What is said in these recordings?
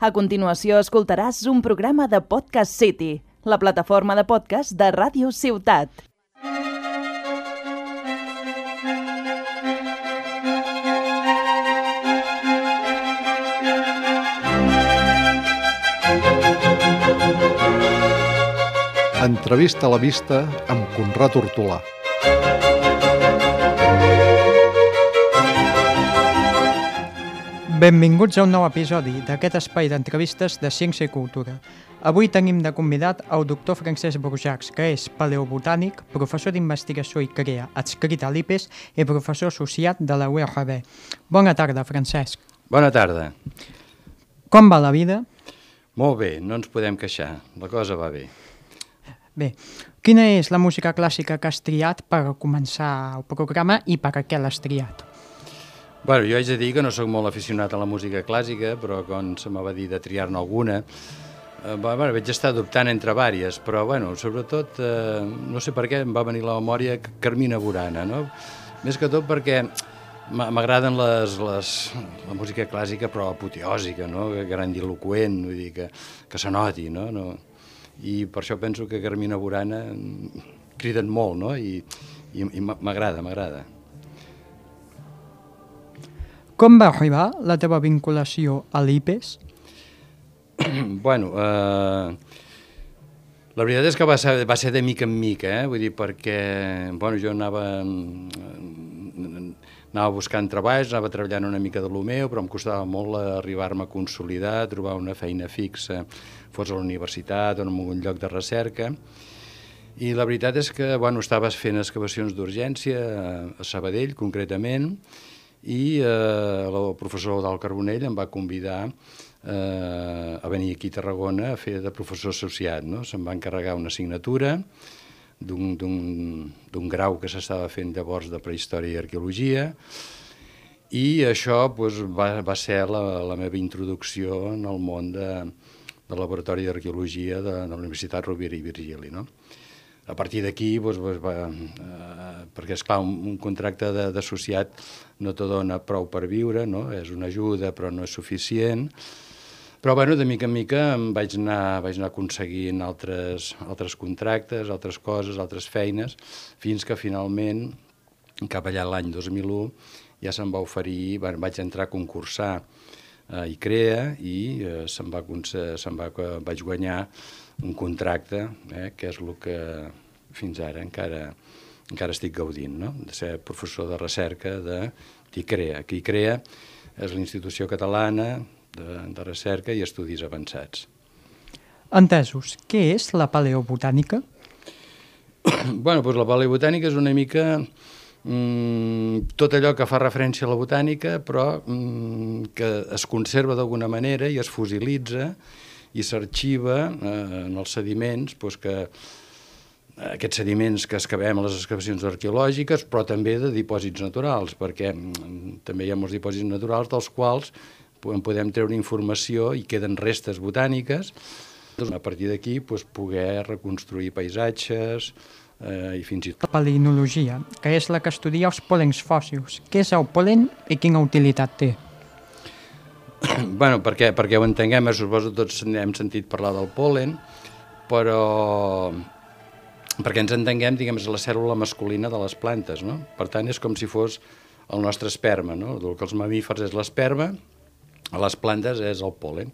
A continuació escoltaràs un programa de Podcast City, la plataforma de podcast de Ràdio Ciutat. Entrevista a la vista amb Conrad Hortolà. Benvinguts a un nou episodi d'aquest espai d'entrevistes de Ciència i Cultura. Avui tenim de convidat el doctor Francesc Borjacs, que és paleobotànic, professor d'investigació i crea adscrit a l'IPES i professor associat de la URB. Bona tarda, Francesc. Bona tarda. Com va la vida? Molt bé, no ens podem queixar. La cosa va bé. Bé, quina és la música clàssica que has triat per començar el programa i per què l'has triat? Bueno, jo haig de dir que no sóc molt aficionat a la música clàssica, però quan se m'ha dit de triar-ne alguna, eh, bueno, vaig estar dubtant entre vàries, però bueno, sobretot, eh, no sé per què em va venir la memòria Carmina Burana, no? Més que tot perquè m'agraden les, les, la música clàssica, però apoteòsica, no? grandiloquent, vull dir, que, que se noti, no? no? I per això penso que Carmina Burana criden molt, no? I, i, i m'agrada, m'agrada. Com va arribar la teva vinculació a l'IPES? bueno, eh, la veritat és que va ser, va ser de mica en mica, eh? vull dir, perquè bueno, jo anava, anava buscant treballs, anava treballant una mica de lo meu, però em costava molt arribar-me a consolidar, trobar una feina fixa, fos a la universitat o en algun lloc de recerca, i la veritat és que bueno, estaves fent excavacions d'urgència a Sabadell, concretament, i eh, el professor del Carbonell em va convidar eh, a venir aquí a Tarragona a fer de professor associat. No? Se'm va encarregar una assignatura d'un grau que s'estava fent llavors de prehistòria i arqueologia i això doncs, va, va ser la, la meva introducció en el món de, del laboratori d'arqueologia de, de la Universitat Rovira i Virgili. No? A partir d'aquí, doncs, doncs, va, eh, perquè és clar, un, un contracte d'associat no te dona prou per viure, no? és una ajuda però no és suficient, però bueno, de mica en mica em vaig anar, vaig anar aconseguint altres, altres contractes, altres coses, altres feines, fins que finalment, cap allà l'any 2001, ja se'm va oferir, vaig entrar a concursar a ICREA i eh, se'm va, se'm va, vaig guanyar un contracte, eh, que és el que fins ara encara, encara estic gaudint, no? de ser professor de recerca de TICREA, que ICREA és la institució catalana de, de recerca i estudis avançats. Entesos. Què és la paleobotànica? bueno, doncs la paleobotànica és una mica mm, tot allò que fa referència a la botànica, però mm, que es conserva d'alguna manera i es fosilitza i s'arxiva eh, en els sediments doncs que aquests sediments que excavem a les excavacions arqueològiques, però també de dipòsits naturals, perquè mm, també hi ha molts dipòsits naturals dels quals en podem treure informació i queden restes botàniques, doncs, a partir d'aquí doncs, poder reconstruir paisatges eh, i fins i tot... Palinologia, que és la que estudia els pòlens fòssils. Què és el pol·len i quina utilitat té? bueno, perquè, perquè ho entenguem, eh, suposo tots hem sentit parlar del pol·len, però perquè ens entenguem, diguem, és la cèl·lula masculina de les plantes, no? Per tant, és com si fos el nostre esperma, no? El que els mamífers és l'esperma, a les plantes és el pol·len.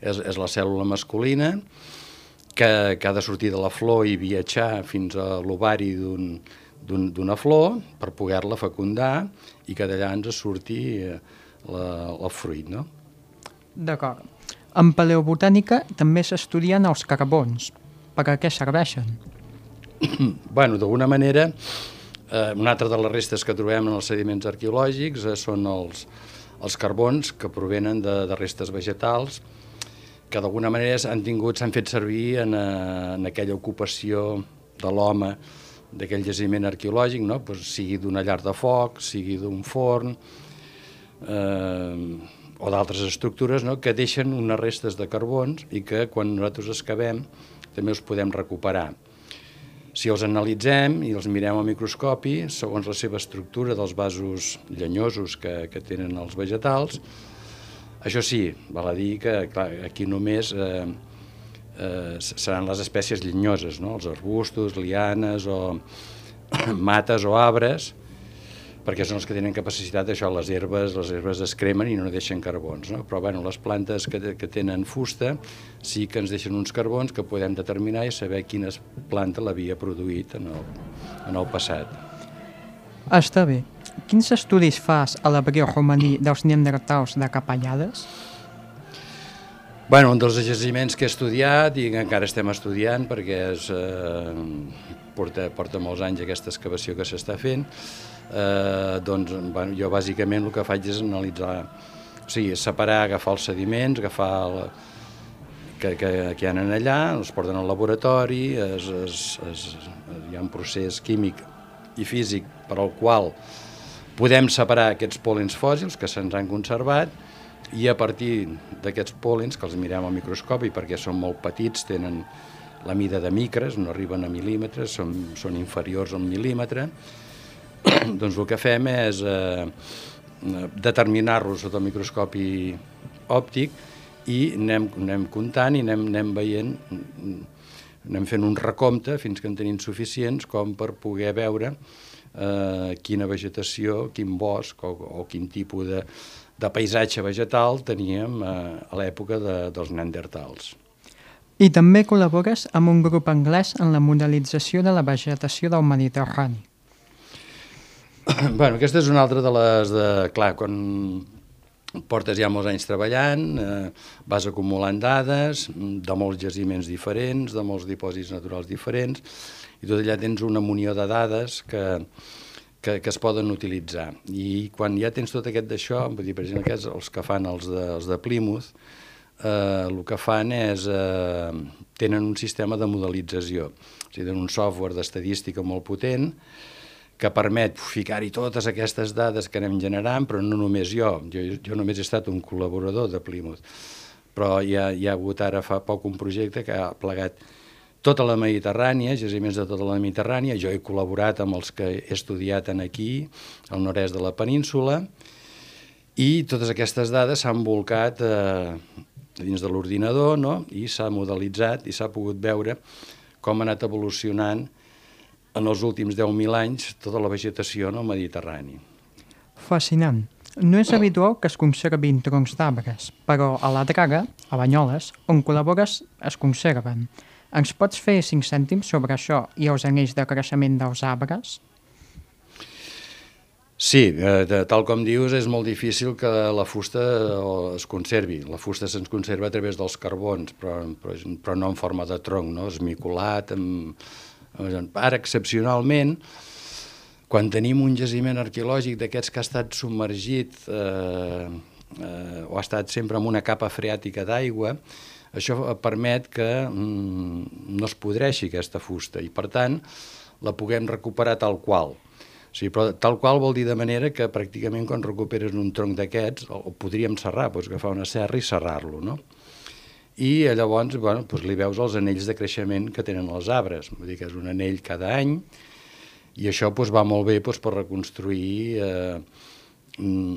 És, és la cèl·lula masculina que, que ha de sortir de la flor i viatjar fins a l'ovari d'una flor per poder-la fecundar i que d'allà ens surti eh, la, el fruit, no? D'acord. En paleobotànica també s'estudien els carbons. Per a què serveixen? bueno, d'alguna manera, eh, una altra de les restes que trobem en els sediments arqueològics eh, són els, els carbons que provenen de, de restes vegetals que d'alguna manera han tingut, s'han fet servir en, eh, en aquella ocupació de l'home d'aquell jaciment arqueològic, no? pues, sigui d'una llar de foc, sigui d'un forn, eh, o d'altres estructures no? que deixen unes restes de carbons i que quan nosaltres excavem també els podem recuperar. Si els analitzem i els mirem al microscopi, segons la seva estructura dels vasos llenyosos que, que tenen els vegetals, Això sí, val a dir que clar, aquí només eh, eh, seran les espècies llenyoses, no? els arbustos, lianes o mates o arbres, perquè són els que tenen capacitat, això, les herbes, les herbes es cremen i no deixen carbons, no? però bueno, les plantes que, que tenen fusta sí que ens deixen uns carbons que podem determinar i saber quina planta l'havia produït en el, en el passat. Està bé. Quins estudis fas a l'abrió romaní dels neandertals de Capellades? Bueno, un dels jaciments que he estudiat i que encara estem estudiant perquè és, eh, porta, porta molts anys aquesta excavació que s'està fent, eh, doncs bueno, jo bàsicament el que faig és analitzar, o sigui, separar, agafar els sediments, agafar el, que, que, que hi ha allà, els porten al laboratori, es, es, es, hi ha un procés químic i físic per al qual podem separar aquests pòlens fòssils que se'ns han conservat i a partir d'aquests pòlens, que els mirem al microscopi perquè són molt petits, tenen la mida de micres, no arriben a mil·límetres, són, són inferiors a un mil·límetre, doncs el que fem és eh, determinar-los sota el microscopi òptic i anem, anem comptant i anem, anem veient, anem fent un recompte fins que en tenim suficients com per poder veure eh, quina vegetació, quin bosc o, o quin tipus de, de paisatge vegetal teníem eh, a l'època de, dels neandertals. I també col·labores amb un grup anglès en la modelització de la vegetació del Mediterrani. bueno, aquesta és una altra de les de... Clar, quan portes ja molts anys treballant, eh, vas acumulant dades de molts jaciments diferents, de molts dipòsits naturals diferents, i tot allà tens una munió de dades que, que, que es poden utilitzar. I quan ja tens tot aquest d'això, per exemple, aquests, els que fan els de, els de Plymouth, eh, el que fan és, eh, tenen un sistema de modelització, o sigui, tenen un software d'estadística molt potent, que permet ficar-hi totes aquestes dades que anem generant, però no només jo, jo, jo només he estat un col·laborador de Plymouth, però hi ha, hi ha hagut ara fa poc un projecte que ha plegat tota la Mediterrània, jaciments de tota la Mediterrània, jo he col·laborat amb els que he estudiat en aquí, al nord-est de la península, i totes aquestes dades s'han volcat eh, dins de l'ordinador no? i s'ha modelitzat i s'ha pogut veure com ha anat evolucionant en els últims 10.000 anys tota la vegetació en el Mediterrani. Fascinant. No és habitual que es conservin troncs d'arbres, però a la Draga, a Banyoles, on col·labores, es conserven. Ens pots fer 5 cèntims sobre això i els anells de creixement dels arbres? Sí, eh, de, tal com dius, és molt difícil que la fusta eh, es conservi. La fusta se'ns conserva a través dels carbons, però, però, però no en forma de tronc, no? esmiculat. Amb... Ara, excepcionalment, quan tenim un jaciment arqueològic d'aquests que ha estat submergit eh, eh, o ha estat sempre amb una capa freàtica d'aigua, això permet que mm, no es podreixi aquesta fusta i, per tant, la puguem recuperar tal qual. Sigui, però tal qual vol dir de manera que pràcticament quan recuperes un tronc d'aquests, el podríem serrar, doncs agafar una serra i serrar-lo, no? I llavors bueno, doncs li veus els anells de creixement que tenen els arbres, vull dir que és un anell cada any, i això doncs, va molt bé doncs, per reconstruir, eh, mm,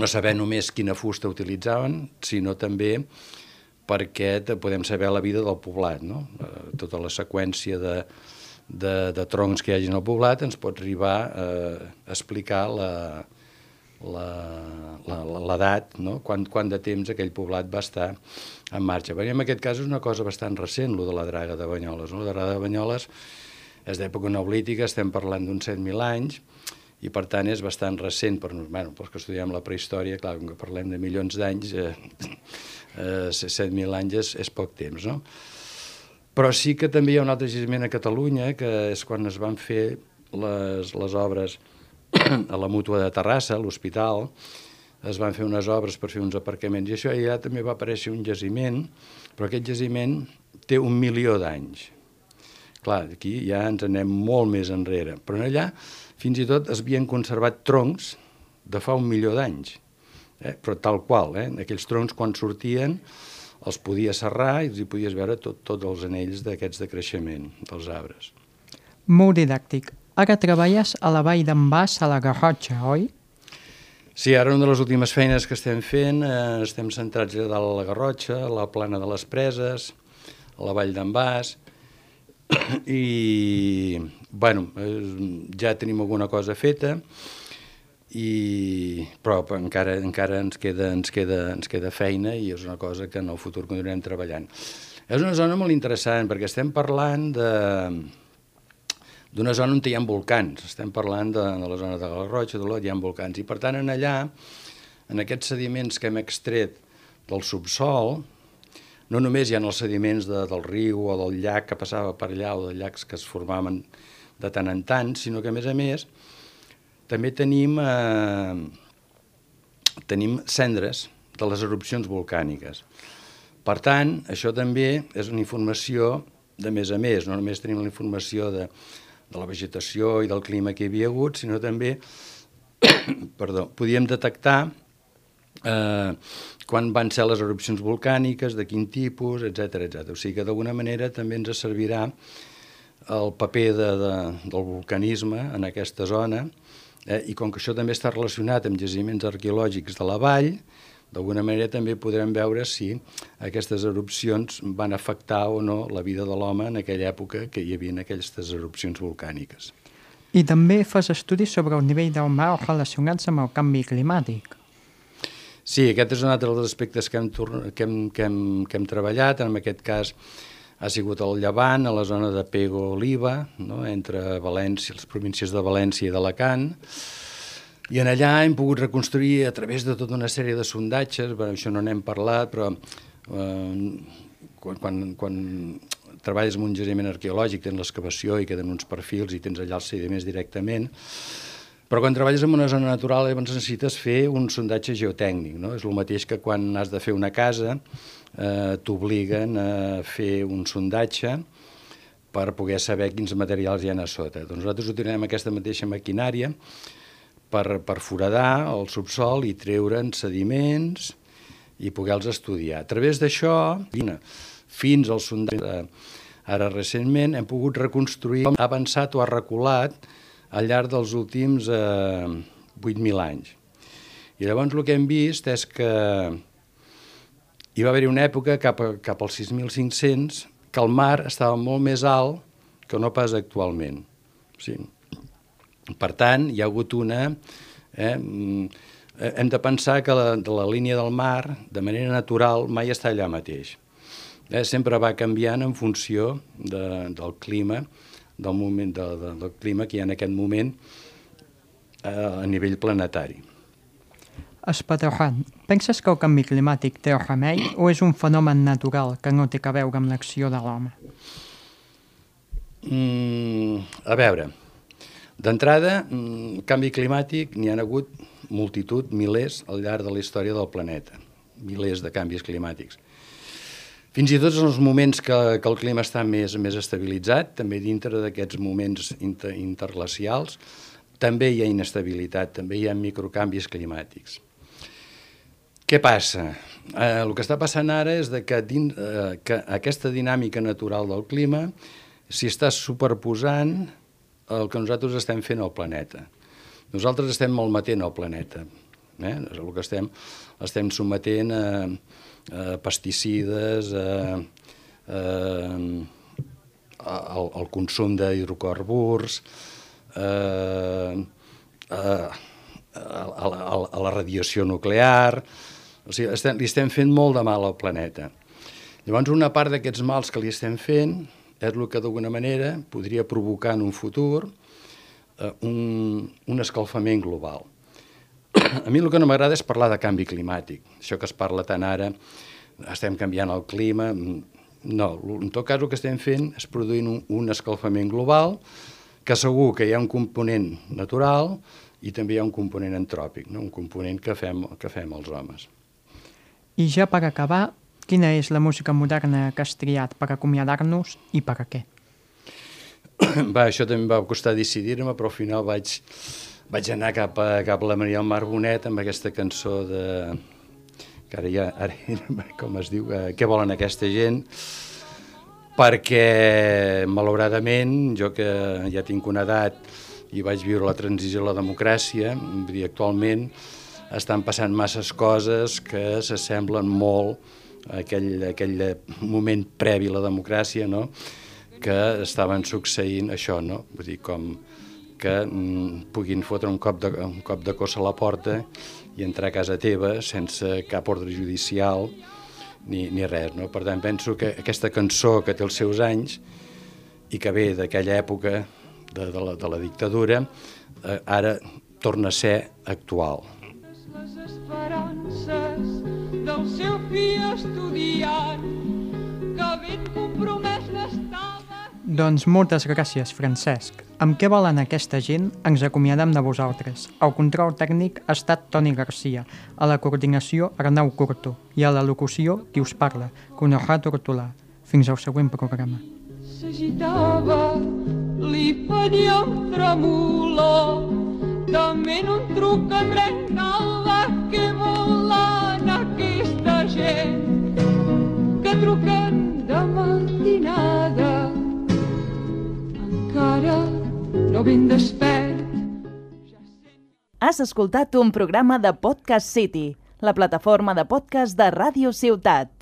no saber només quina fusta utilitzaven, sinó també perquè podem saber la vida del poblat, no? Eh, tota la seqüència de, de, de troncs que hi hagi al poblat ens pot arribar eh, a explicar la, l'edat, no? quant, quant de temps aquell poblat va estar en marxa. Perquè en aquest cas és una cosa bastant recent, lo de la draga de Banyoles. No? La draga de Banyoles és d'època neolítica, estem parlant d'uns 7.000 anys, i per tant és bastant recent per, bueno, pels que estudiem la prehistòria, clar, com que parlem de milions d'anys, eh, eh, 7.000 anys és, és poc temps, no? Però sí que també hi ha un altre jaciment a Catalunya, que és quan es van fer les, les obres a la mútua de Terrassa, a l'hospital, es van fer unes obres per fer uns aparcaments, i això allà també va aparèixer un jaciment, però aquest jaciment té un milió d'anys. Clar, aquí ja ens anem molt més enrere, però allà fins i tot es havien conservat troncs de fa un milió d'anys, eh? però tal qual, eh? aquells troncs quan sortien els podia serrar i els hi podies veure tots tot els anells d'aquests de creixement dels arbres. Molt didàctic. Ara treballes a la vall d'en Bas, a la Garrotxa, oi? Sí, ara una de les últimes feines que estem fent, eh, estem centrats a dalt a la Garrotxa, a la plana de les Preses, a la Vall d'en Bas, i, bueno, eh, ja tenim alguna cosa feta, i, però encara, encara ens, queda, ens, queda, ens queda feina i és una cosa que en el futur continuarem treballant. És una zona molt interessant perquè estem parlant de d'una zona on hi ha volcans. Estem parlant de, de la zona de la Roja, de l'Ot, hi ha volcans. I per tant, en allà, en aquests sediments que hem extret del subsol, no només hi ha els sediments de, del riu o del llac que passava per allà o dels llacs que es formaven de tant en tant, sinó que a més a més també tenim, eh, tenim cendres de les erupcions volcàniques. Per tant, això també és una informació de més a més, no només tenim la informació de, de la vegetació i del clima que hi havia hagut, sinó també perdó, podíem detectar eh, quan van ser les erupcions volcàniques, de quin tipus, etc etc. O sigui que d'alguna manera també ens servirà el paper de, de, del volcanisme en aquesta zona, eh, i com que això també està relacionat amb jaciments arqueològics de la vall, d'alguna manera també podrem veure si aquestes erupcions van afectar o no la vida de l'home en aquella època que hi havia aquestes erupcions volcàniques. I també fas estudis sobre el nivell del mar relacionats amb el canvi climàtic. Sí, aquest és un altre dels aspectes que hem, que hem, que hem, que hem treballat, en aquest cas ha sigut el Llevant, a la zona de Pego-Oliva, no? entre València, les províncies de València i d'Alacant, i en allà hem pogut reconstruir a través de tota una sèrie de sondatges, bueno, això no n'hem parlat, però eh, quan, quan, quan treballes en un jaciment arqueològic, tens l'excavació i queden uns perfils i tens allà els sediments directament, però quan treballes en una zona natural llavors necessites fer un sondatge geotècnic, no? és el mateix que quan has de fer una casa eh, t'obliguen a fer un sondatge per poder saber quins materials hi ha a sota. Doncs nosaltres utilitzem aquesta mateixa maquinària, per, per foradar el subsol i treure'n sediments i poder-los estudiar. A través d'això, fins al sondatge, ara recentment hem pogut reconstruir com ha avançat o ha reculat al llarg dels últims eh, 8.000 anys. I llavors el que hem vist és que hi va haver una època cap, a, cap als 6.500 que el mar estava molt més alt que no pas actualment. Sigui, per tant, hi ha hagut una... Eh, mm, hem de pensar que la, de la línia del mar, de manera natural, mai està allà mateix. Eh, sempre va canviant en funció de, del clima, del, moment, de, de, del clima que hi ha en aquest moment eh, a nivell planetari. Espaterran, penses que el canvi climàtic té remei o és un fenomen natural que no té a veure amb l'acció de l'home? Mm, a veure, D'entrada, mm, canvi climàtic, n'hi ha hagut multitud, milers, al llarg de la història del planeta. Milers de canvis climàtics. Fins i tot en els moments que, que el clima està més, més estabilitzat, també dintre d'aquests moments inter, interglacials, també hi ha inestabilitat, també hi ha microcanvis climàtics. Què passa? Eh, el que està passant ara és de que, din, eh, que aquesta dinàmica natural del clima s'hi està superposant el que nosaltres estem fent al planeta. Nosaltres estem malmetent el planeta. Eh? El que estem, estem sometent a, a pesticides, a, a, al, al consum d'hidrocarburs, a, a, a, a, a la radiació nuclear, o sigui, estem, li estem fent molt de mal al planeta. Llavors, una part d'aquests mals que li estem fent és el que d'alguna manera podria provocar en un futur eh, un, un escalfament global. A mi el que no m'agrada és parlar de canvi climàtic. Això que es parla tant ara, estem canviant el clima... No, en tot cas el que estem fent és produint un, un escalfament global que segur que hi ha un component natural i també hi ha un component antròpic, no? un component que fem, que fem els homes. I ja per acabar, Quina és la música moderna que has triat per acomiadar-nos i per a què? Va, això també va costar decidir-me, però al final vaig, vaig anar cap a, cap a la Maria Mar Bonet amb aquesta cançó de... que ara ja, ara, com es diu, eh, què volen aquesta gent? Perquè, malauradament, jo que ja tinc una edat i vaig viure la transició a la democràcia, vull dir, actualment estan passant masses coses que s'assemblen molt a aquell, a aquell moment previ a la democràcia, no? que estaven succeint això, no? Vull dir, com que mm, puguin fotre un cop, de, un cop de cossa a la porta i entrar a casa teva sense cap ordre judicial ni, ni res. No? Per tant, penso que aquesta cançó que té els seus anys i que ve d'aquella època de, de, la, de la dictadura, eh, ara torna a ser actual. Les esperances del seu fill estudiant que ben compromès n'estava doncs moltes gràcies, Francesc. Amb què volen aquesta gent ens acomiadem de vosaltres. El control tècnic ha estat Toni Garcia, a la coordinació Arnau Curto i a la locució qui us parla, Conoja Tortolà. Fins al següent programa. S'agitava, li faria un tremolor, també un truc en rencava que volen aquesta gent que truquen no ben despert. Has escoltat un programa de Podcast City, la plataforma de podcast de Ràdio Ciutat.